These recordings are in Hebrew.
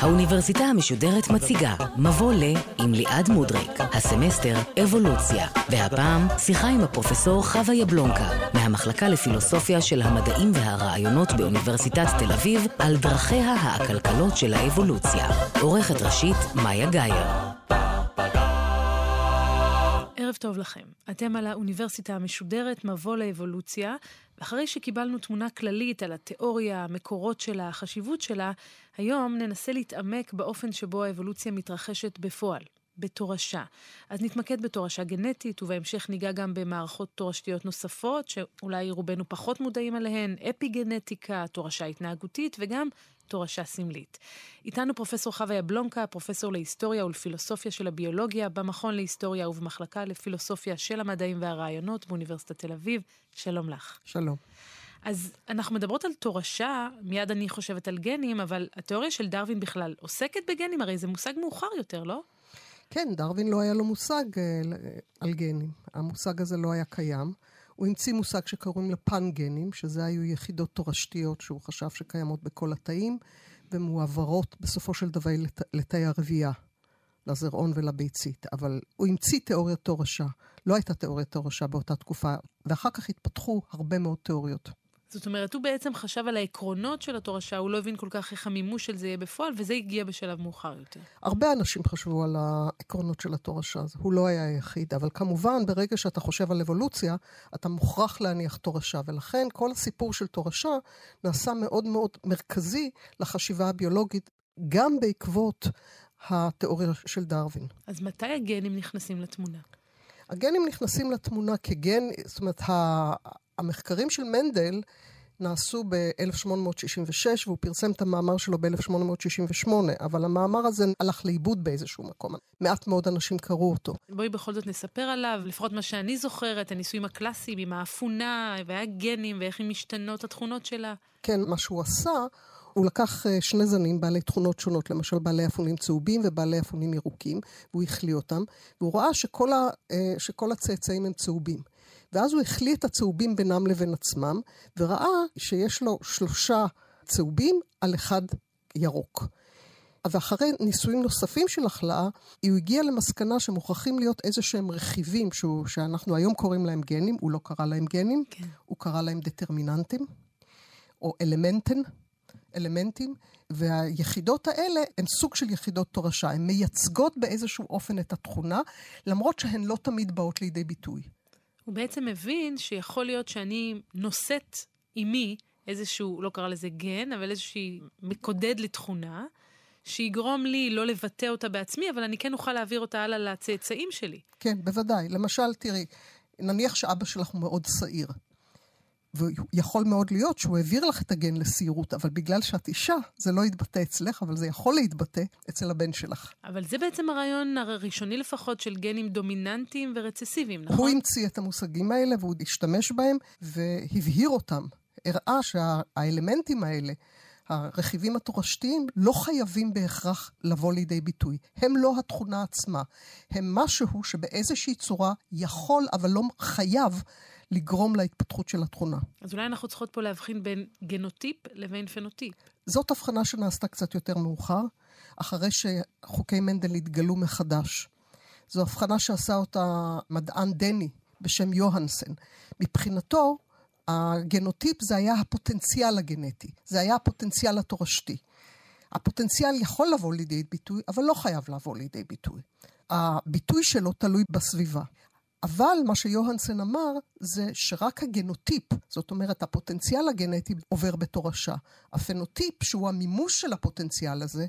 האוניברסיטה המשודרת מציגה מבוא ל עם ליעד מודריק, הסמסטר אבולוציה, והפעם שיחה עם הפרופסור חווה יבלונקה, מהמחלקה לפילוסופיה של המדעים והרעיונות באוניברסיטת תל אביב, על דרכיה העקלקלות של האבולוציה. עורכת ראשית, מאיה גאייר. ערב טוב לכם. אתם על האוניברסיטה המשודרת מבוא לאבולוציה, ואחרי שקיבלנו תמונה כללית על התיאוריה, המקורות שלה, החשיבות שלה, היום ננסה להתעמק באופן שבו האבולוציה מתרחשת בפועל, בתורשה. אז נתמקד בתורשה גנטית, ובהמשך ניגע גם במערכות תורשתיות נוספות, שאולי רובנו פחות מודעים עליהן, אפי-גנטיקה, תורשה התנהגותית, וגם תורשה סמלית. איתנו פרופסור חווה יבלונקה, פרופסור להיסטוריה ולפילוסופיה של הביולוגיה במכון להיסטוריה ובמחלקה לפילוסופיה של המדעים והרעיונות באוניברסיטת תל אביב. שלום לך. שלום. אז אנחנו מדברות על תורשה, מיד אני חושבת על גנים, אבל התיאוריה של דרווין בכלל עוסקת בגנים, הרי זה מושג מאוחר יותר, לא? כן, דרווין לא היה לו מושג אה, על גנים. המושג הזה לא היה קיים. הוא המציא מושג שקוראים לפן-גנים, שזה היו יחידות תורשתיות שהוא חשב שקיימות בכל התאים, ומועברות בסופו של דבר לת... לתאי הרבייה, לזרעון ולביצית. אבל הוא המציא תיאוריית תורשה. לא הייתה תיאוריית תורשה באותה תקופה, ואחר כך התפתחו הרבה מאוד תיאוריות. זאת אומרת, הוא בעצם חשב על העקרונות של התורשה, הוא לא הבין כל כך איך המימוש של זה יהיה בפועל, וזה הגיע בשלב מאוחר יותר. הרבה אנשים חשבו על העקרונות של התורשה, הוא לא היה היחיד, אבל כמובן, ברגע שאתה חושב על אבולוציה, אתה מוכרח להניח תורשה, ולכן כל הסיפור של תורשה נעשה מאוד מאוד מרכזי לחשיבה הביולוגית, גם בעקבות התיאוריה של דרווין. אז מתי הגנים נכנסים לתמונה? הגנים נכנסים לתמונה כגן, זאת אומרת, המחקרים של מנדל נעשו ב-1866, והוא פרסם את המאמר שלו ב-1868, אבל המאמר הזה הלך לאיבוד באיזשהו מקום. מעט מאוד אנשים קראו אותו. בואי בכל זאת נספר עליו, לפחות מה שאני זוכרת, הניסויים הקלאסיים עם האפונה והגנים, ואיך הן משתנות התכונות שלה. כן, מה שהוא עשה, הוא לקח אה, שני זנים בעלי תכונות שונות, למשל בעלי אפונים צהובים ובעלי אפונים ירוקים, והוא החליא אותם, והוא ראה שכל, ה, אה, שכל הצאצאים הם צהובים. ואז הוא החליא את הצהובים בינם לבין עצמם, וראה שיש לו שלושה צהובים על אחד ירוק. ואחרי ניסויים נוספים של החלאה, הוא הגיע למסקנה שמוכרחים להיות איזה שהם רכיבים שהוא, שאנחנו היום קוראים להם גנים, הוא לא קרא להם גנים, כן. הוא קרא להם דטרמיננטים, או אלמנטן, אלמנטים, והיחידות האלה הן סוג של יחידות תורשה, הן מייצגות באיזשהו אופן את התכונה, למרות שהן לא תמיד באות לידי ביטוי. הוא בעצם מבין שיכול להיות שאני נושאת עימי איזשהו, לא קרא לזה גן, אבל איזשהו מקודד לתכונה, שיגרום לי לא לבטא אותה בעצמי, אבל אני כן אוכל להעביר אותה הלאה לצאצאים שלי. כן, בוודאי. למשל, תראי, נניח שאבא שלך הוא מאוד שעיר. ויכול מאוד להיות שהוא העביר לך את הגן לסיירות, אבל בגלל שאת אישה, זה לא יתבטא אצלך, אבל זה יכול להתבטא אצל הבן שלך. אבל זה בעצם הרעיון הראשוני לפחות של גנים דומיננטיים ורצסיביים, נכון? הוא המציא את המושגים האלה והוא השתמש בהם והבהיר אותם. הראה שהאלמנטים האלה, הרכיבים התורשתיים, לא חייבים בהכרח לבוא לידי ביטוי. הם לא התכונה עצמה. הם משהו שבאיזושהי צורה יכול, אבל לא חייב, לגרום להתפתחות של התכונה. אז אולי אנחנו צריכות פה להבחין בין גנוטיפ לבין פנוטיפ. זאת הבחנה שנעשתה קצת יותר מאוחר, אחרי שחוקי מנדל התגלו מחדש. זו הבחנה שעשה אותה מדען דני בשם יוהנסן. מבחינתו, הגנוטיפ זה היה הפוטנציאל הגנטי, זה היה הפוטנציאל התורשתי. הפוטנציאל יכול לבוא לידי ביטוי, אבל לא חייב לבוא לידי ביטוי. הביטוי שלו תלוי בסביבה. אבל מה שיוהנסן אמר זה שרק הגנוטיפ, זאת אומרת הפוטנציאל הגנטי עובר בתורשה. הפנוטיפ, שהוא המימוש של הפוטנציאל הזה,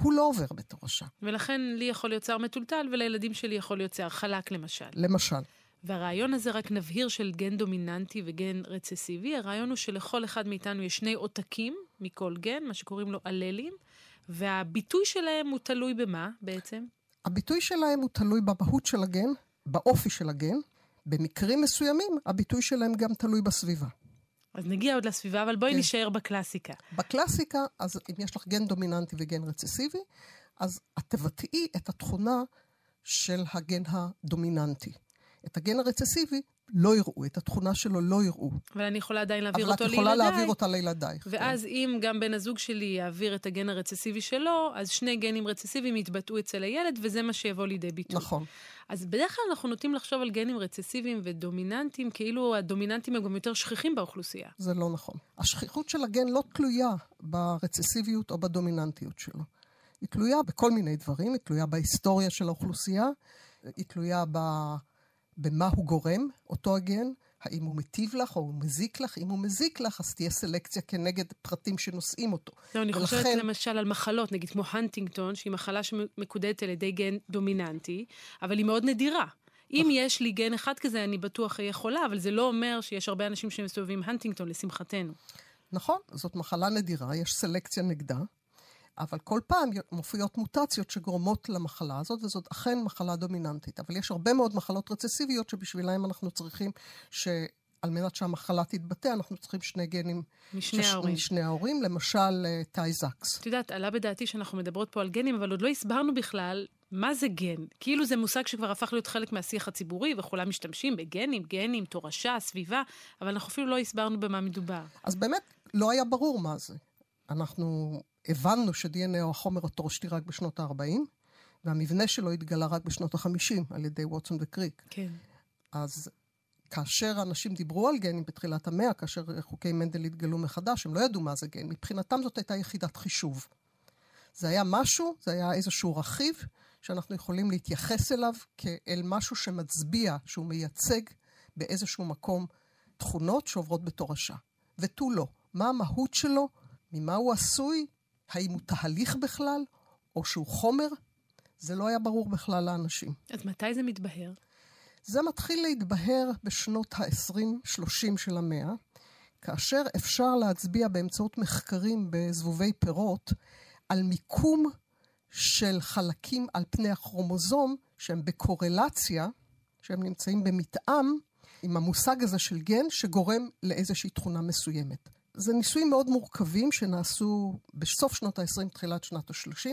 הוא לא עובר בתורשה. ולכן לי יכול להיות שיער מטולטל ולילדים שלי יכול להיות שיער חלק למשל. למשל. והרעיון הזה, רק נבהיר, של גן דומיננטי וגן רצסיבי, הרעיון הוא שלכל אחד מאיתנו יש שני עותקים מכל גן, מה שקוראים לו אללים, והביטוי שלהם הוא תלוי במה בעצם? הביטוי שלהם הוא תלוי במהות של הגן, באופי של הגן, במקרים מסוימים הביטוי שלהם גם תלוי בסביבה. אז נגיע עוד לסביבה, אבל בואי כן. נשאר בקלאסיקה. בקלאסיקה, אז אם יש לך גן דומיננטי וגן רצסיבי, אז את תבטאי את התכונה של הגן הדומיננטי. את הגן הרצסיבי לא יראו, את התכונה שלו לא יראו. אבל אני יכולה עדיין להעביר אותו לילדיי. אבל את יכולה להעביר אותה לילדייך. ואז כן. אם גם בן הזוג שלי יעביר את הגן הרצסיבי שלו, אז שני גנים רצסיביים יתבטאו אצל הילד, וזה מה שיבוא לידי ביטוי. נכון. אז בדרך כלל אנחנו נוטים לחשוב על גנים רצסיביים ודומיננטיים, כאילו הדומיננטיים הם גם יותר שכיחים באוכלוסייה. זה לא נכון. השכיחות של הגן לא תלויה ברצסיביות או בדומיננטיות שלו. היא תלויה בכל מיני דברים, היא תלויה בהיסטוריה של האוכלוסייה, היא תלויה ב... במה הוא גורם, אותו הגן, האם הוא מטיב לך או הוא מזיק לך. אם הוא מזיק לך, אז תהיה סלקציה כנגד פרטים שנושאים אותו. לא, אני ולכן... חושבת למשל על מחלות, נגיד כמו הנטינגטון, שהיא מחלה שמקודדת על ידי גן דומיננטי, אבל היא מאוד נדירה. אם. יש לי גן אחד כזה, אני בטוח אהיה חולה, אבל זה לא אומר שיש הרבה אנשים שמסתובבים הנטינגטון, לשמחתנו. נכון, זאת מחלה נדירה, יש סלקציה נגדה. אבל כל פעם מופיעות מוטציות שגורמות למחלה הזאת, וזאת אכן מחלה דומיננטית. אבל יש הרבה מאוד מחלות רצסיביות שבשבילן אנחנו צריכים ש... על מנת שהמחלה תתבטא, אנחנו צריכים שני גנים משני שש... ההורים. משני ההורים, למשל אה, טייזקס. את יודעת, עלה בדעתי שאנחנו מדברות פה על גנים, אבל עוד לא הסברנו בכלל מה זה גן. כאילו זה מושג שכבר הפך להיות חלק מהשיח הציבורי, וכולם משתמשים בגנים, גנים, תורשה, סביבה, אבל אנחנו אפילו לא הסברנו במה מדובר. אז באמת, לא היה ברור מה זה. אנחנו הבנו ש-DNA הוא החומר התורשתי רק בשנות ה-40, והמבנה שלו התגלה רק בשנות ה-50 על ידי ווטסון וקריק. כן. אז כאשר אנשים דיברו על גנים בתחילת המאה, כאשר חוקי מנדל התגלו מחדש, הם לא ידעו מה זה גן. מבחינתם זאת הייתה יחידת חישוב. זה היה משהו, זה היה איזשהו רכיב שאנחנו יכולים להתייחס אליו כאל משהו שמצביע, שהוא מייצג באיזשהו מקום תכונות שעוברות בתורשה. ותו לא. מה המהות שלו? ממה הוא עשוי? האם הוא תהליך בכלל, או שהוא חומר? זה לא היה ברור בכלל לאנשים. אז מתי זה מתבהר? זה מתחיל להתבהר בשנות ה-20-30 של המאה, כאשר אפשר להצביע באמצעות מחקרים בזבובי פירות על מיקום של חלקים על פני הכרומוזום שהם בקורלציה, שהם נמצאים במתאם עם המושג הזה של גן שגורם לאיזושהי תכונה מסוימת. זה ניסויים מאוד מורכבים שנעשו בסוף שנות ה-20, תחילת שנת ה-30,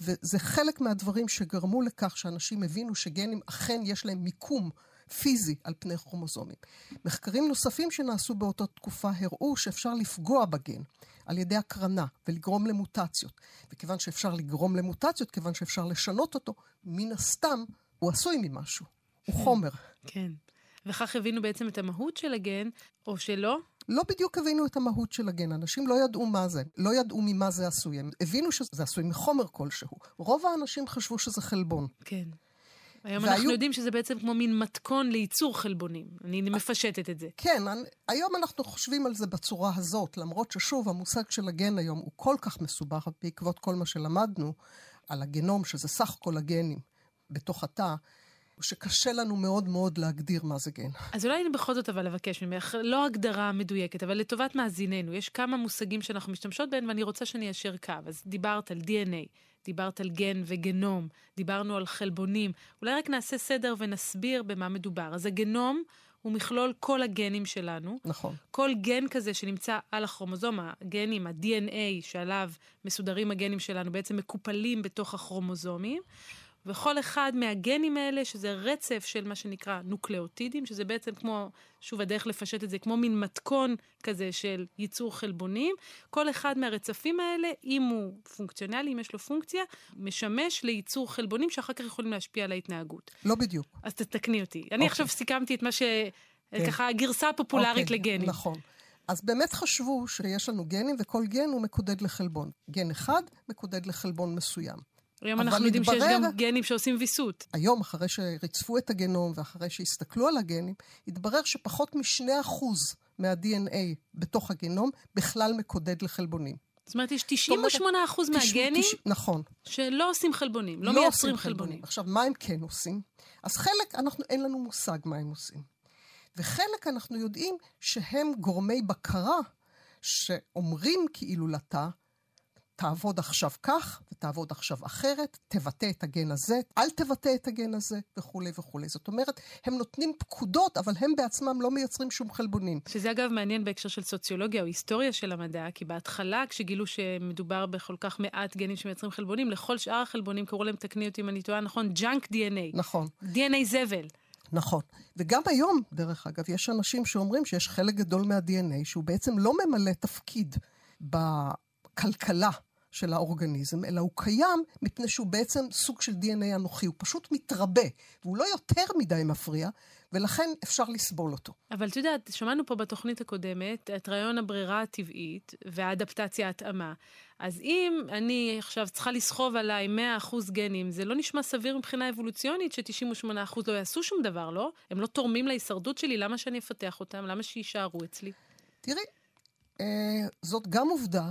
וזה חלק מהדברים שגרמו לכך שאנשים הבינו שגנים אכן יש להם מיקום פיזי על פני כרומוזומים. מחקרים נוספים שנעשו באותה תקופה הראו שאפשר לפגוע בגן על ידי הקרנה ולגרום למוטציות. וכיוון שאפשר לגרום למוטציות, כיוון שאפשר לשנות אותו, מן הסתם הוא עשוי ממשהו. הוא כן, חומר. כן. וכך הבינו בעצם את המהות של הגן, או שלא, לא בדיוק הבינו את המהות של הגן. אנשים לא ידעו מה זה, לא ידעו ממה זה עשוי. הם הבינו שזה עשוי מחומר כלשהו. רוב האנשים חשבו שזה חלבון. כן. היום והיו... אנחנו יודעים שזה בעצם כמו מין מתכון לייצור חלבונים. אני מפשטת את זה. כן, אני, היום אנחנו חושבים על זה בצורה הזאת, למרות ששוב, המושג של הגן היום הוא כל כך מסובך בעקבות כל מה שלמדנו על הגנום, שזה סך כל הגנים בתוך התא. שקשה לנו מאוד מאוד להגדיר מה זה גן. אז אולי אני בכל זאת אבל אבקש ממך, לא הגדרה מדויקת, אבל לטובת מאזיננו, יש כמה מושגים שאנחנו משתמשות בהם ואני רוצה שאני איישר קו. אז דיברת על DNA, דיברת על גן וגנום, דיברנו על חלבונים. אולי רק נעשה סדר ונסביר במה מדובר. אז הגנום הוא מכלול כל הגנים שלנו. נכון. כל גן כזה שנמצא על הכרומוזום, הגנים, ה-DNA שעליו מסודרים הגנים שלנו, בעצם מקופלים בתוך הכרומוזומים. וכל אחד מהגנים האלה, שזה רצף של מה שנקרא נוקלאוטידים, שזה בעצם כמו, שוב, הדרך לפשט את זה, כמו מין מתכון כזה של ייצור חלבונים, כל אחד מהרצפים האלה, אם הוא פונקציונלי, אם יש לו פונקציה, משמש לייצור חלבונים שאחר כך יכולים להשפיע על ההתנהגות. לא בדיוק. אז תתקני אותי. אני אוקיי. עכשיו סיכמתי את מה ש... כן. ככה הגרסה הפופולרית אוקיי, לגנים. נכון. אז באמת חשבו שיש לנו גנים, וכל גן הוא מקודד לחלבון. גן אחד מקודד לחלבון מסוים. היום אנחנו יודעים שיש גם גנים שעושים ויסות. היום, אחרי שריצפו את הגנום ואחרי שהסתכלו על הגנים, התברר שפחות מ-2% מה-DNA בתוך הגנום בכלל מקודד לחלבונים. זאת אומרת, יש 98 אחוז מהגנים תש... נכון. שלא עושים חלבונים, לא, לא מייצרים חלבונים. חלבונים. עכשיו, מה הם כן עושים? אז חלק, אנחנו, אין לנו מושג מה הם עושים. וחלק אנחנו יודעים שהם גורמי בקרה שאומרים כאילו לתא, תעבוד עכשיו כך ותעבוד עכשיו אחרת, תבטא את הגן הזה, אל תבטא את הגן הזה וכולי וכולי. זאת אומרת, הם נותנים פקודות, אבל הם בעצמם לא מייצרים שום חלבונים. שזה אגב מעניין בהקשר של סוציולוגיה או היסטוריה של המדע, כי בהתחלה, כשגילו שמדובר בכל כך מעט גנים שמייצרים חלבונים, לכל שאר החלבונים קראו להם, תקני אותי אם אני טועה, נכון, ג'אנק DNA. נכון. DNA זבל. נכון. וגם היום, דרך אגב, יש אנשים שאומרים שיש חלק גדול מה-DNA שהוא בעצם לא ממלא תפקיד בכלכלה של האורגניזם, אלא הוא קיים מפני שהוא בעצם סוג של DNA אנוכי, הוא פשוט מתרבה, והוא לא יותר מדי מפריע, ולכן אפשר לסבול אותו. אבל את יודעת, שמענו פה בתוכנית הקודמת את רעיון הברירה הטבעית והאדפטציה התאמה. אז אם אני עכשיו צריכה לסחוב עליי 100% גנים, זה לא נשמע סביר מבחינה אבולוציונית ש-98% לא יעשו שום דבר, לא? הם לא תורמים להישרדות שלי, למה שאני אפתח אותם? למה שיישארו אצלי? תראי, אה, זאת גם עובדה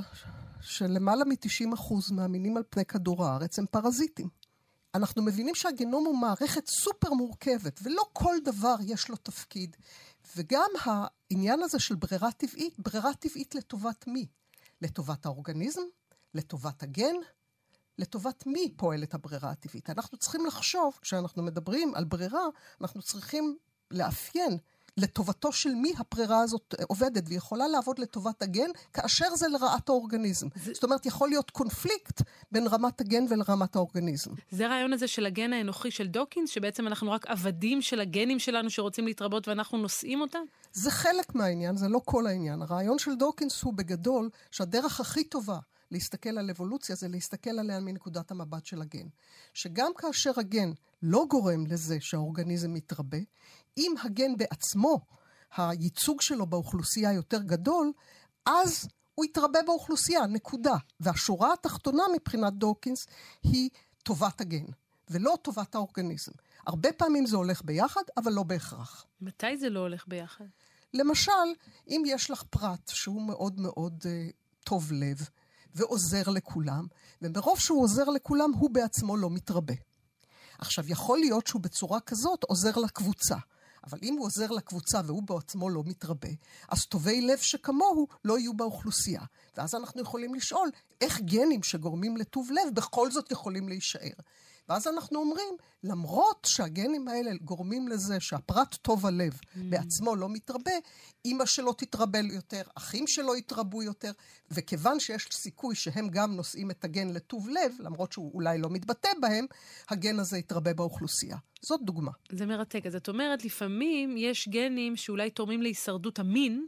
שלמעלה מ-90% מהמינים על פני כדור הארץ הם פרזיטים. אנחנו מבינים שהגנום הוא מערכת סופר מורכבת, ולא כל דבר יש לו תפקיד. וגם העניין הזה של ברירה טבעית, ברירה טבעית לטובת מי? לטובת האורגניזם? לטובת הגן? לטובת מי פועלת הברירה הטבעית? אנחנו צריכים לחשוב, כשאנחנו מדברים על ברירה, אנחנו צריכים לאפיין לטובתו של מי הפרירה הזאת עובדת, והיא יכולה לעבוד לטובת הגן, כאשר זה לרעת האורגניזם. זה... זאת אומרת, יכול להיות קונפליקט בין רמת הגן ולרמת האורגניזם. זה הרעיון הזה של הגן האנוכי של דוקינס, שבעצם אנחנו רק עבדים של הגנים שלנו שרוצים להתרבות ואנחנו נושאים אותם? זה חלק מהעניין, זה לא כל העניין. הרעיון של דוקינס הוא בגדול שהדרך הכי טובה להסתכל על אבולוציה זה להסתכל עליה מנקודת המבט של הגן. שגם כאשר הגן לא גורם לזה שהאורגניזם מתרבה, אם הגן בעצמו, הייצוג שלו באוכלוסייה יותר גדול, אז הוא יתרבה באוכלוסייה, נקודה. והשורה התחתונה מבחינת דוקינס היא טובת הגן, ולא טובת האורגניזם. הרבה פעמים זה הולך ביחד, אבל לא בהכרח. מתי זה לא הולך ביחד? למשל, אם יש לך פרט שהוא מאוד מאוד uh, טוב לב, ועוזר לכולם, ומרוב שהוא עוזר לכולם, הוא בעצמו לא מתרבה. עכשיו, יכול להיות שהוא בצורה כזאת עוזר לקבוצה. אבל אם הוא עוזר לקבוצה והוא בעצמו לא מתרבה, אז טובי לב שכמוהו לא יהיו באוכלוסייה. ואז אנחנו יכולים לשאול, איך גנים שגורמים לטוב לב בכל זאת יכולים להישאר? ואז אנחנו אומרים, למרות שהגנים האלה גורמים לזה שהפרט טוב הלב mm. בעצמו לא מתרבה, אימא שלו תתרבה יותר, אחים שלו יתרבו יותר, וכיוון שיש סיכוי שהם גם נושאים את הגן לטוב לב, למרות שהוא אולי לא מתבטא בהם, הגן הזה יתרבה באוכלוסייה. זאת דוגמה. זה מרתק. אז את אומרת, לפעמים יש גנים שאולי תורמים להישרדות המין,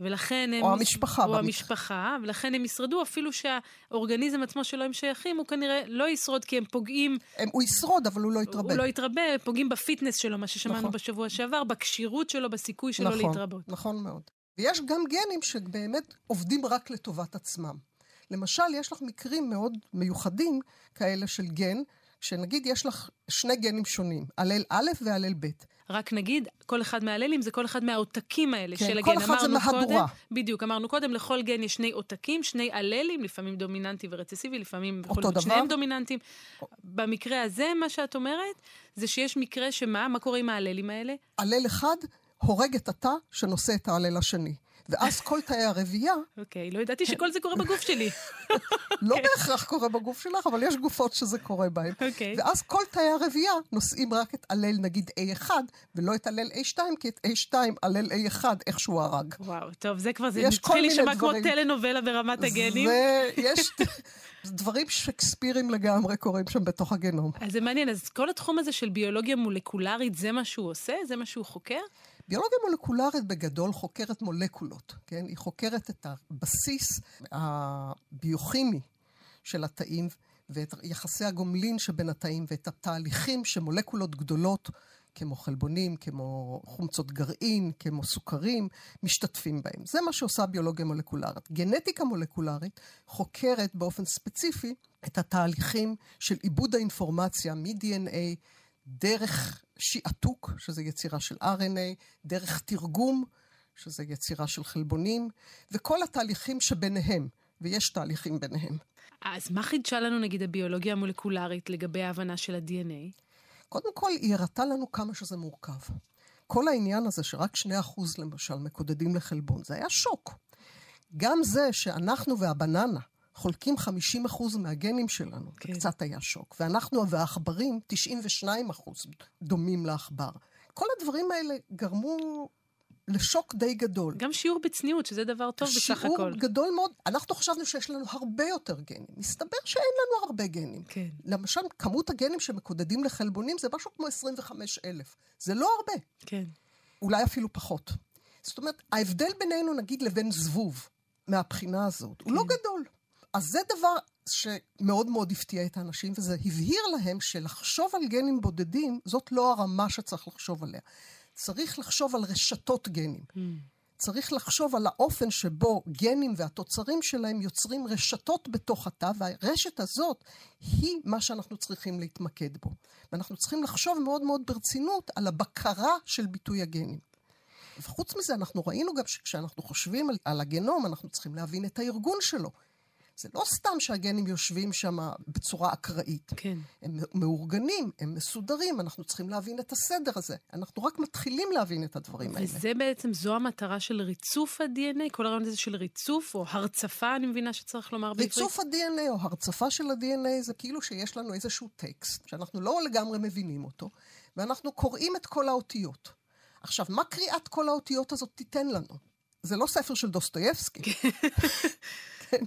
ולכן הם... או המשפחה. או המשפחה, ולכן הם ישרדו, אפילו שהאורגניזם עצמו שלו הם שייכים, הוא כנראה לא ישרוד כי הם פוגעים... הם, הוא ישרוד, אבל הוא לא יתרבה. הוא לא יתרבה, פוגעים בפיטנס שלו, מה ששמענו נכון. בשבוע שעבר, בכשירות שלו, בסיכוי שלו נכון, להתרבות. נכון מאוד. ויש גם גנים שבאמת עובדים רק לטובת עצמם. למשל, יש לך מקרים מאוד מיוחדים כאלה של גן, שנגיד יש לך שני גנים שונים, הלל א' והלל ב'. רק נגיד, כל אחד מההללים זה כל אחד מהעותקים האלה כן, של הגן. כל אחד זה מהדורה. בדיוק, אמרנו קודם, לכל גן יש שני עותקים, שני הללים, לפעמים דומיננטי ורצסיבי, לפעמים בכל זאת שניהם דומיננטיים. במקרה הזה, מה שאת אומרת, זה שיש מקרה שמה? מה קורה עם ההללים האלה? הלל אחד הורג את התא שנושא את ההלל השני. ואז כל תאי הרבייה... אוקיי, לא ידעתי שכל זה קורה בגוף שלי. לא בהכרח קורה בגוף שלך, אבל יש גופות שזה קורה בהן. אוקיי. ואז כל תאי הרבייה נושאים רק את הלל נגיד A1, ולא את הלל A2, כי את A2 הלל A1 איכשהו הרג. וואו, טוב, זה כבר, זה מתחיל להישמע כמו טלנובלה ברמת הגנים. ויש... דברים שקספירים לגמרי קורים שם בתוך הגנום. אז זה מעניין, אז כל התחום הזה של ביולוגיה מולקולרית, זה מה שהוא עושה? זה מה שהוא חוקר? ביולוגיה מולקולרית בגדול חוקרת מולקולות, כן? היא חוקרת את הבסיס הביוכימי של התאים ואת יחסי הגומלין שבין התאים ואת התהליכים שמולקולות גדולות כמו חלבונים, כמו חומצות גרעין, כמו סוכרים, משתתפים בהם. זה מה שעושה ביולוגיה מולקולרית. גנטיקה מולקולרית חוקרת באופן ספציפי את התהליכים של עיבוד האינפורמציה מ-DNA דרך שעתוק, שזה יצירה של RNA, דרך תרגום, שזה יצירה של חלבונים, וכל התהליכים שביניהם, ויש תהליכים ביניהם. אז מה חידשה לנו נגיד הביולוגיה המולקולרית לגבי ההבנה של ה-DNA? קודם כל, היא הראתה לנו כמה שזה מורכב. כל העניין הזה שרק 2% למשל מקודדים לחלבון, זה היה שוק. גם זה שאנחנו והבננה חולקים 50% מהגנים שלנו, כן. זה קצת היה שוק. ואנחנו והעכברים, 92% דומים לעכבר. כל הדברים האלה גרמו לשוק די גדול. גם שיעור בצניעות, שזה דבר טוב בסך הכל. שיעור גדול מאוד. אנחנו חשבנו שיש לנו הרבה יותר גנים. מסתבר שאין לנו הרבה גנים. כן. למשל, כמות הגנים שמקודדים לחלבונים זה משהו כמו 25 אלף. זה לא הרבה. כן. אולי אפילו פחות. זאת אומרת, ההבדל בינינו, נגיד, לבין זבוב, מהבחינה הזאת, כן. הוא לא כן. גדול. אז זה דבר שמאוד מאוד הפתיע את האנשים, וזה הבהיר להם שלחשוב על גנים בודדים, זאת לא הרמה שצריך לחשוב עליה. צריך לחשוב על רשתות גנים. Mm. צריך לחשוב על האופן שבו גנים והתוצרים שלהם יוצרים רשתות בתוך התא, והרשת הזאת היא מה שאנחנו צריכים להתמקד בו. ואנחנו צריכים לחשוב מאוד מאוד ברצינות על הבקרה של ביטוי הגנים. וחוץ מזה, אנחנו ראינו גם שכשאנחנו חושבים על, על הגנום, אנחנו צריכים להבין את הארגון שלו. זה לא סתם שהגנים יושבים שם בצורה אקראית. כן. הם מאורגנים, הם מסודרים, אנחנו צריכים להבין את הסדר הזה. אנחנו רק מתחילים להבין את הדברים האלה. וזה בעצם, זו המטרה של ריצוף ה-DNA? כל הרעיון הזה של ריצוף, או הרצפה, אני מבינה שצריך לומר בעברית? ריצוף ה-DNA או הריצוף של ה-DNA זה כאילו שיש לנו איזשהו טקסט, שאנחנו לא לגמרי מבינים אותו, ואנחנו קוראים את כל האותיות. עכשיו, מה קריאת כל האותיות הזאת תיתן לנו? זה לא ספר של דוסטויבסקי. כן.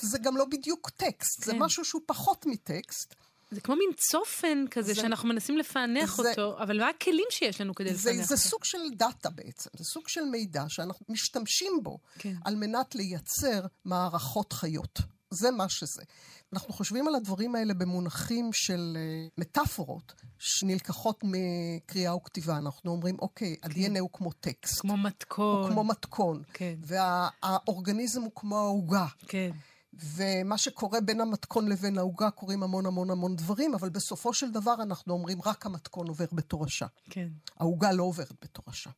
זה גם לא בדיוק טקסט, כן. זה משהו שהוא פחות מטקסט. זה כמו מין צופן כזה זה, שאנחנו מנסים לפענח זה, אותו, אבל מה הכלים שיש לנו כדי זה, לפענח זה אותו? זה סוג של data בעצם, זה סוג של מידע שאנחנו משתמשים בו כן. על מנת לייצר מערכות חיות. זה מה שזה. אנחנו חושבים על הדברים האלה במונחים של uh, מטאפורות שנלקחות מקריאה וכתיבה. אנחנו אומרים, אוקיי, כן. ה-DNA הוא כמו טקסט. כמו מתכון. הוא כמו מתכון. כן. והאורגניזם הוא כמו העוגה. כן. ומה שקורה בין המתכון לבין העוגה קורים המון המון המון דברים, אבל בסופו של דבר אנחנו אומרים, רק המתכון עובר בתורשה. כן. העוגה לא עוברת בתורשה.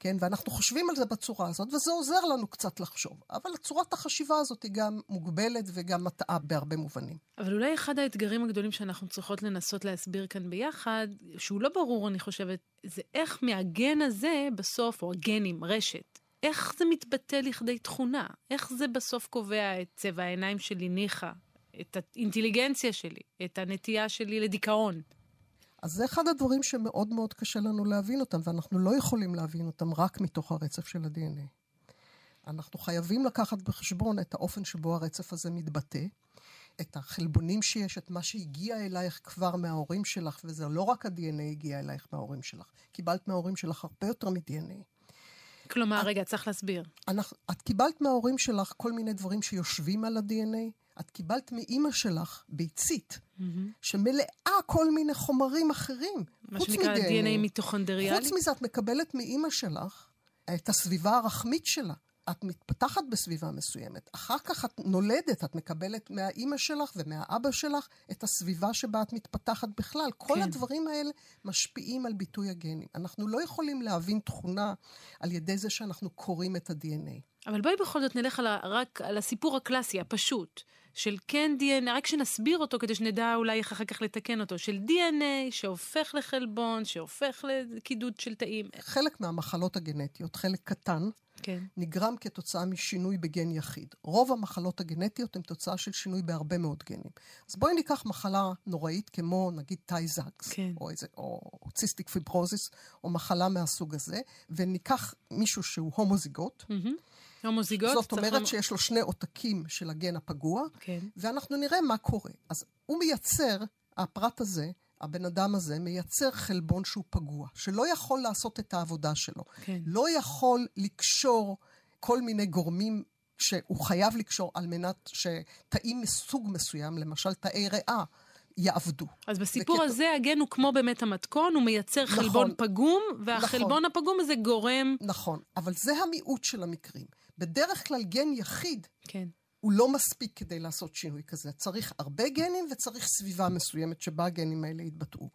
כן? ואנחנו חושבים על זה בצורה הזאת, וזה עוזר לנו קצת לחשוב. אבל צורת החשיבה הזאת היא גם מוגבלת וגם מטעה בהרבה מובנים. אבל אולי אחד האתגרים הגדולים שאנחנו צריכות לנסות להסביר כאן ביחד, שהוא לא ברור, אני חושבת, זה איך מהגן הזה בסוף, או הגנים, רשת, איך זה מתבטא לכדי תכונה? איך זה בסוף קובע את צבע העיניים שלי ניחא, את האינטליגנציה שלי, את הנטייה שלי לדיכאון? אז זה אחד הדברים שמאוד מאוד קשה לנו להבין אותם, ואנחנו לא יכולים להבין אותם רק מתוך הרצף של ה-DNA. אנחנו חייבים לקחת בחשבון את האופן שבו הרצף הזה מתבטא, את החלבונים שיש, את מה שהגיע אלייך כבר מההורים שלך, וזה לא רק ה-DNA הגיע אלייך מההורים שלך. קיבלת מההורים שלך הרבה יותר מ-DNA. כלומר, את, רגע, צריך להסביר. אנחנו, את קיבלת מההורים שלך כל מיני דברים שיושבים על ה-DNA, את קיבלת מאימא שלך ביצית, mm-hmm. שמלאה כל מיני חומרים אחרים. מה שנקרא DNA מיטוכונדריאלי? חוץ מזה, את מקבלת מאימא שלך את הסביבה הרחמית שלה. את מתפתחת בסביבה מסוימת. אחר כך את נולדת, את מקבלת מהאימא שלך ומהאבא שלך את הסביבה שבה את מתפתחת בכלל. כל כן. הדברים האלה משפיעים על ביטוי הגנים. אנחנו לא יכולים להבין תכונה על ידי זה שאנחנו קוראים את ה-DNA. אבל בואי בכל זאת נלך על ה, רק על הסיפור הקלאסי, הפשוט, של כן DNA, רק שנסביר אותו כדי שנדע אולי איך אחר כך לתקן אותו, של DNA שהופך לחלבון, שהופך לקידוד של תאים. חלק מהמחלות הגנטיות, חלק קטן, כן. נגרם כתוצאה משינוי בגן יחיד. רוב המחלות הגנטיות הן תוצאה של שינוי בהרבה מאוד גנים. אז בואי ניקח מחלה נוראית כמו נגיד Tay-Sachs, כן. או, איזה, או cystic fibrosis, או מחלה מהסוג הזה, וניקח מישהו שהוא הומוזיגוט. Mm-hmm. הומוזיגוט? זאת אומרת למ... שיש לו שני עותקים של הגן הפגוע, כן. ואנחנו נראה מה קורה. אז הוא מייצר, הפרט הזה, הבן אדם הזה מייצר חלבון שהוא פגוע, שלא יכול לעשות את העבודה שלו. כן. לא יכול לקשור כל מיני גורמים שהוא חייב לקשור על מנת שתאים מסוג מסוים, למשל תאי ריאה, יעבדו. אז בסיפור וכת... הזה הגן הוא כמו באמת המתכון, הוא מייצר נכון, חלבון פגום, והחלבון נכון, הפגום הזה גורם... נכון, אבל זה המיעוט של המקרים. בדרך כלל גן יחיד כן. הוא לא מספיק כדי לעשות שינוי כזה. צריך הרבה גנים וצריך סביבה מסוימת שבה הגנים האלה יתבטאו.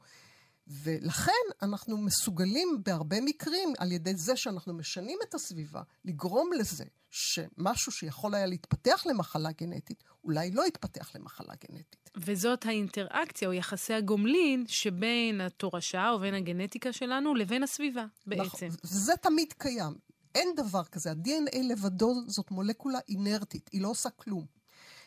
ולכן אנחנו מסוגלים בהרבה מקרים, על ידי זה שאנחנו משנים את הסביבה, לגרום לזה שמשהו שיכול היה להתפתח למחלה גנטית, אולי לא יתפתח למחלה גנטית. וזאת האינטראקציה או יחסי הגומלין שבין התורשה או בין הגנטיקה שלנו לבין הסביבה בעצם. נכון, וזה תמיד קיים. אין דבר כזה. ה-DNA לבדו זאת מולקולה אינרטית, היא לא עושה כלום.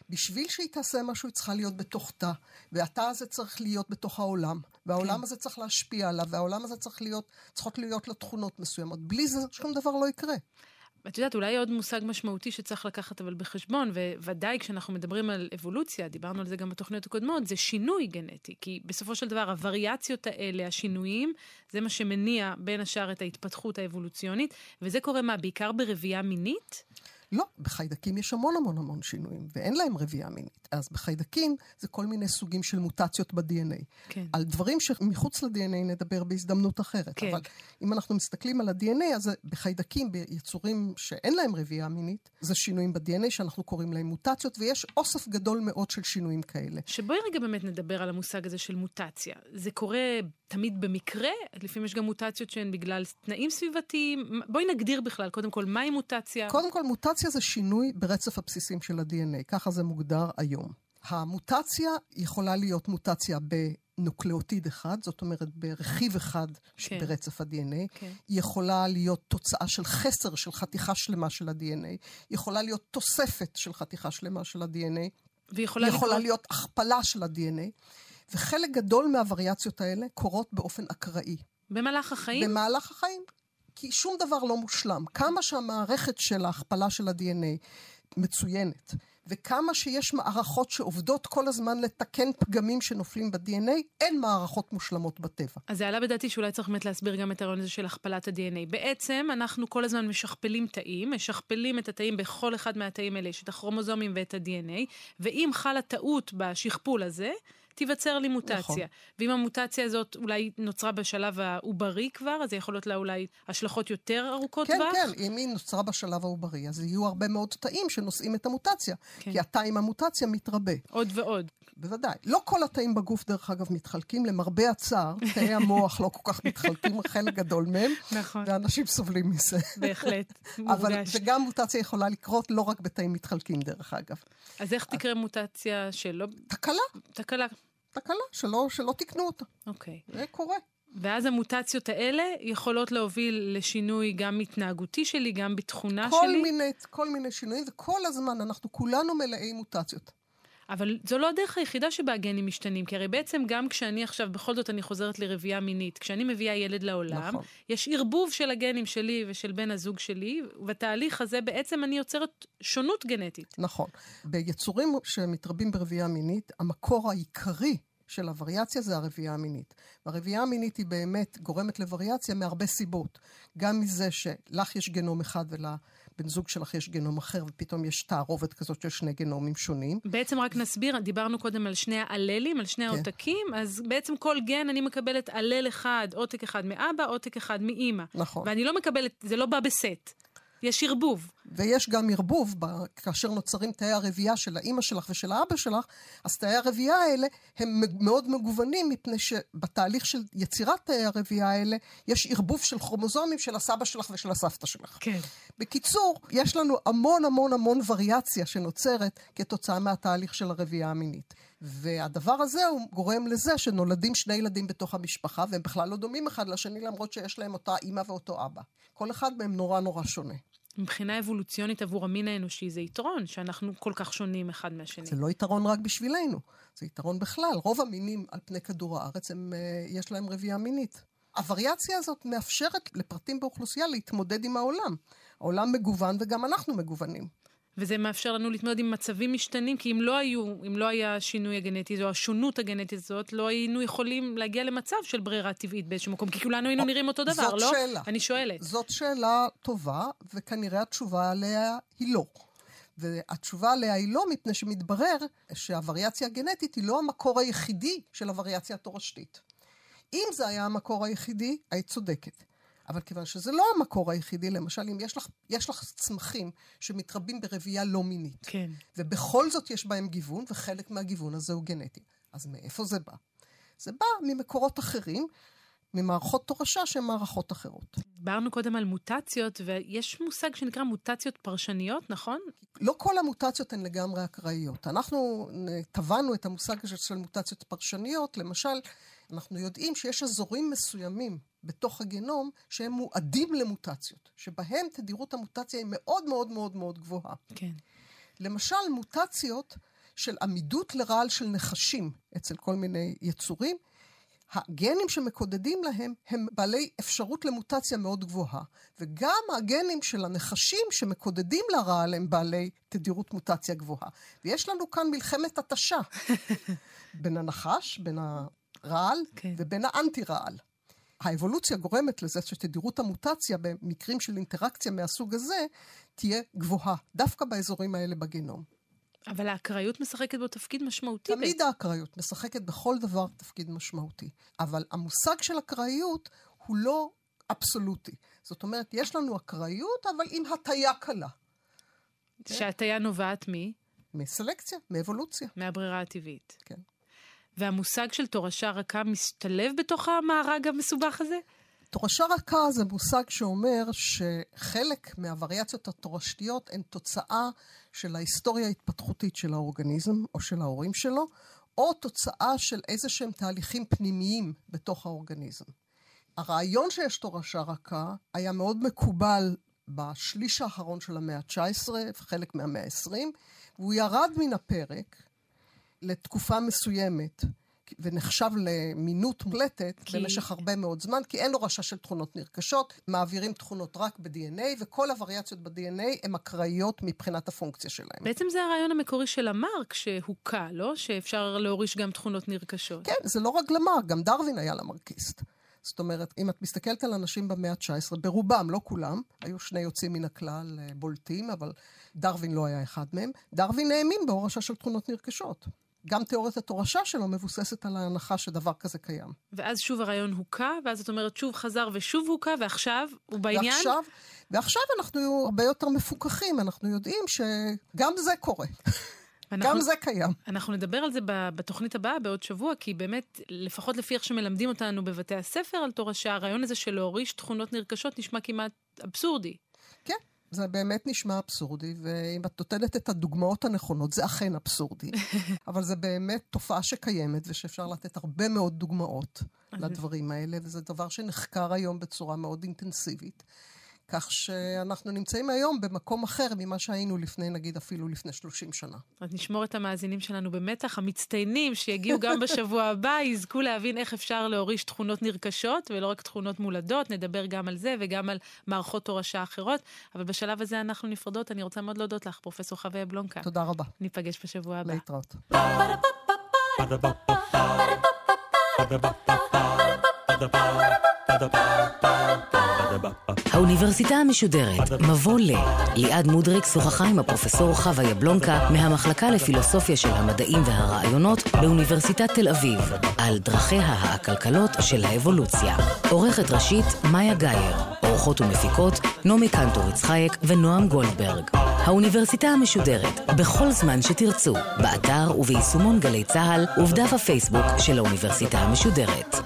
בשביל שהיא תעשה משהו, היא צריכה להיות בתוך תא, והתא הזה צריך להיות בתוך העולם, והעולם כן. הזה צריך להשפיע עליו, והעולם הזה צריך להיות, צריכות להיות לו תכונות מסוימות. בלי זה שום דבר לא יקרה. את יודעת, אולי עוד מושג משמעותי שצריך לקחת אבל בחשבון, וודאי כשאנחנו מדברים על אבולוציה, דיברנו על זה גם בתוכניות הקודמות, זה שינוי גנטי. כי בסופו של דבר, הווריאציות האלה, השינויים, זה מה שמניע בין השאר את ההתפתחות האבולוציונית, וזה קורה מה, בעיקר ברבייה מינית? לא, בחיידקים יש המון המון המון שינויים, ואין להם רבייה מינית. אז בחיידקים זה כל מיני סוגים של מוטציות ב-DNA. כן. על דברים שמחוץ ל-DNA נדבר בהזדמנות אחרת. כן. אבל אם אנחנו מסתכלים על ה-DNA, אז בחיידקים, ביצורים שאין להם רבייה מינית, זה שינויים ב-DNA שאנחנו קוראים להם מוטציות, ויש אוסף גדול מאוד של שינויים כאלה. שבואי רגע באמת נדבר על המושג הזה של מוטציה. זה קורה תמיד במקרה? לפעמים יש גם מוטציות שהן בגלל תנאים סביבתיים. בואי נגדיר בכלל, קודם כל, מהי מוטציה? קודם כל, מוטציה זה שינוי ברצף הבסיסים של ה-DNA, ככה זה מוגדר היום. המוטציה יכולה להיות מוטציה בנוקלאוטיד אחד, זאת אומרת ברכיב אחד כן. ברצף ה-DNA. כן. היא יכולה להיות תוצאה של חסר של חתיכה שלמה של ה-DNA. יכולה להיות תוספת של חתיכה שלמה של ה-DNA. ויכולה יכולה להיות הכפלה של ה-DNA. וחלק גדול מהווריאציות האלה קורות באופן אקראי. במהלך החיים? במהלך החיים. כי שום דבר לא מושלם. כמה שהמערכת של ההכפלה של ה-DNA מצוינת, וכמה שיש מערכות שעובדות כל הזמן לתקן פגמים שנופלים ב-DNA, אין מערכות מושלמות בטבע. אז זה עלה בדעתי שאולי צריך באמת להסביר גם את הרעיון הזה של הכפלת ה-DNA. בעצם אנחנו כל הזמן משכפלים תאים, משכפלים את התאים בכל אחד מהתאים האלה, יש את הכרומוזומים ואת ה-DNA, ואם חלה טעות בשכפול הזה, תיווצר לי מוטציה. נכון. ואם המוטציה הזאת אולי נוצרה בשלב העוברי כבר, אז יכול להיות לה אולי השלכות יותר ארוכות טווח? כן, כן, אם היא נוצרה בשלב העוברי, אז יהיו הרבה מאוד תאים שנושאים את המוטציה. כן. כי התא עם המוטציה מתרבה. עוד ועוד. בוודאי. לא כל התאים בגוף, דרך אגב, מתחלקים. למרבה הצער, תאי המוח לא כל כך מתחלקים, חלק גדול מהם. נכון. ואנשים סובלים מזה. בהחלט, מורגש. אבל, וגם מוטציה יכולה לקרות לא רק בתאים מתחלקים, דרך אגב. אז איך תקרה מוטציה שלא... תקלה. תקלה. תקלה, שלא, שלא תיקנו אותה. אוקיי. זה קורה. ואז המוטציות האלה יכולות להוביל לשינוי גם התנהגותי שלי, גם בתכונה כל שלי? מיני, כל מיני שינויים, וכל הזמן אנחנו כולנו מלאי מוטציות. אבל זו לא הדרך היחידה שבה הגנים משתנים, כי הרי בעצם גם כשאני עכשיו, בכל זאת אני חוזרת לרבייה מינית, כשאני מביאה ילד לעולם, נכון. יש ערבוב של הגנים שלי ושל בן הזוג שלי, ובתהליך הזה בעצם אני יוצרת שונות גנטית. נכון. ביצורים שמתרבים ברבייה מינית, המקור העיקרי של הווריאציה זה הרבייה המינית. והרבייה המינית היא באמת גורמת לווריאציה מהרבה סיבות. גם מזה שלך יש גנום אחד ולבן זוג שלך יש גנום אחר, ופתאום יש תערובת כזאת של שני גנומים שונים. בעצם רק נסביר, דיברנו קודם על שני האללים, על שני כן. העותקים, אז בעצם כל גן אני מקבלת הלל אחד, עותק אחד מאבא, עותק אחד מאימא. נכון. ואני לא מקבלת, זה לא בא בסט. יש ערבוב. ויש גם ערבוב, כאשר נוצרים תאי הרבייה של האימא שלך ושל האבא שלך, אז תאי הרבייה האלה הם מאוד מגוונים, מפני שבתהליך של יצירת תאי הרבייה האלה, יש ערבוב של כרומוזומים של הסבא שלך ושל הסבתא שלך. כן. בקיצור, יש לנו המון המון המון וריאציה שנוצרת כתוצאה מהתהליך של הרבייה המינית. והדבר הזה הוא גורם לזה שנולדים שני ילדים בתוך המשפחה, והם בכלל לא דומים אחד לשני, למרות שיש להם אותה אימא ואותו אבא. כל אחד מהם נורא נורא שונה. מבחינה אבולוציונית עבור המין האנושי זה יתרון, שאנחנו כל כך שונים אחד מהשני. זה לא יתרון רק בשבילנו, זה יתרון בכלל. רוב המינים על פני כדור הארץ, הם, אה, יש להם רבייה מינית. הווריאציה הזאת מאפשרת לפרטים באוכלוסייה להתמודד עם העולם. העולם מגוון וגם אנחנו מגוונים. וזה מאפשר לנו להתמודד עם מצבים משתנים, כי אם לא היו, אם לא היה השינוי הגנטי, או השונות הגנטית הזאת, לא היינו יכולים להגיע למצב של ברירה טבעית באיזשהו מקום, כי כולנו היינו נראים אותו דבר, לא? זאת שאלה. אני שואלת. זאת שאלה טובה, וכנראה התשובה עליה היא לא. והתשובה עליה היא לא, מפני שמתברר שהווריאציה הגנטית היא לא המקור היחידי של הווריאציה התורשתית. אם זה היה המקור היחידי, היית צודקת. אבל כיוון שזה לא המקור היחידי, למשל, אם יש לך, יש לך צמחים שמתרבים ברבייה לא מינית, כן. ובכל זאת יש בהם גיוון, וחלק מהגיוון הזה הוא גנטי. אז מאיפה זה בא? זה בא ממקורות אחרים, ממערכות תורשה שהן מערכות אחרות. דיברנו קודם על מוטציות, ויש מושג שנקרא מוטציות פרשניות, נכון? לא כל המוטציות הן לגמרי אקראיות. אנחנו טבענו את המושג של מוטציות פרשניות, למשל, אנחנו יודעים שיש אזורים מסוימים בתוך הגנום שהם מועדים למוטציות, שבהם תדירות המוטציה היא מאוד מאוד מאוד מאוד גבוהה. כן. למשל, מוטציות של עמידות לרעל של נחשים אצל כל מיני יצורים, הגנים שמקודדים להם הם בעלי אפשרות למוטציה מאוד גבוהה, וגם הגנים של הנחשים שמקודדים לרעל הם בעלי תדירות מוטציה גבוהה. ויש לנו כאן מלחמת התשה בין הנחש, בין הרעל כן. ובין האנטי-רעל. האבולוציה גורמת לזה שתדירות המוטציה במקרים של אינטראקציה מהסוג הזה תהיה גבוהה, דווקא באזורים האלה בגנום. אבל האקראיות משחקת בו תפקיד משמעותי. תמיד האקראיות משחקת בכל דבר תפקיד משמעותי. אבל המושג של אקראיות הוא לא אבסולוטי. זאת אומרת, יש לנו אקראיות, אבל עם הטיה קלה. שהטיה נובעת מ? מסלקציה, מאבולוציה. מהברירה הטבעית. כן. והמושג של תורשה רכה משתלב בתוך המארג המסובך הזה? תורשה רכה זה מושג שאומר שחלק מהווריאציות התורשתיות הן תוצאה של ההיסטוריה ההתפתחותית של האורגניזם או של ההורים שלו, או תוצאה של איזה שהם תהליכים פנימיים בתוך האורגניזם. הרעיון שיש תורשה רכה היה מאוד מקובל בשליש האחרון של המאה ה-19, חלק מהמאה ה-20, והוא ירד מן הפרק לתקופה מסוימת. ונחשב למינות מוחלטת כי... במשך הרבה מאוד זמן, כי אין לו רשע של תכונות נרכשות, מעבירים תכונות רק ב-DNA, וכל הווריאציות ב-DNA הן אקראיות מבחינת הפונקציה שלהן. בעצם זה הרעיון המקורי של למרק שהוכה, לא? שאפשר להוריש גם תכונות נרכשות. כן, זה לא רק למרק, גם דרווין היה למרקיסט. זאת אומרת, אם את מסתכלת על אנשים במאה ה-19, ברובם, לא כולם, היו שני יוצאים מן הכלל אה, בולטים, אבל דרווין לא היה אחד מהם, דרווין האמין בהורשה של תכונות נרכשות. גם תיאוריית התורשה שלו מבוססת על ההנחה שדבר כזה קיים. ואז שוב הרעיון הוכה, ואז את אומרת שוב חזר ושוב הוכה, ועכשיו הוא בעניין? ועכשיו, ועכשיו אנחנו הרבה יותר מפוקחים, אנחנו יודעים שגם זה קורה. אנחנו, גם זה קיים. אנחנו נדבר על זה בתוכנית הבאה בעוד שבוע, כי באמת, לפחות לפי איך שמלמדים אותנו בבתי הספר על תורשה, הרעיון הזה של להוריש תכונות נרכשות נשמע כמעט אבסורדי. זה באמת נשמע אבסורדי, ואם את נותנת את הדוגמאות הנכונות, זה אכן אבסורדי. אבל זה באמת תופעה שקיימת, ושאפשר לתת הרבה מאוד דוגמאות לדברים האלה, וזה דבר שנחקר היום בצורה מאוד אינטנסיבית. כך שאנחנו נמצאים היום במקום אחר ממה שהיינו לפני, נגיד, אפילו לפני 30 שנה. אז נשמור את המאזינים שלנו במתח. המצטיינים שיגיעו גם בשבוע הבא יזכו להבין איך אפשר להוריש תכונות נרכשות, ולא רק תכונות מולדות. נדבר גם על זה וגם על מערכות תורשה אחרות. אבל בשלב הזה אנחנו נפרדות. אני רוצה מאוד להודות לך, פרופ' חוויה בלונקה. תודה רבה. ניפגש בשבוע הבא. להתראות. האוניברסיטה המשודרת, מבוא ל. ליעד מודריק שוחחה עם הפרופסור חווה יבלונקה מהמחלקה לפילוסופיה של המדעים והרעיונות באוניברסיטת תל אביב, על דרכיה העקלקלות של האבולוציה. עורכת ראשית, מאיה גאייר. עורכות ומפיקות, נעמי קנטור יצחייק ונועם גולדברג. האוניברסיטה המשודרת, בכל זמן שתרצו, באתר וביישומון גלי צה"ל ובדף הפייסבוק של האוניברסיטה המשודרת.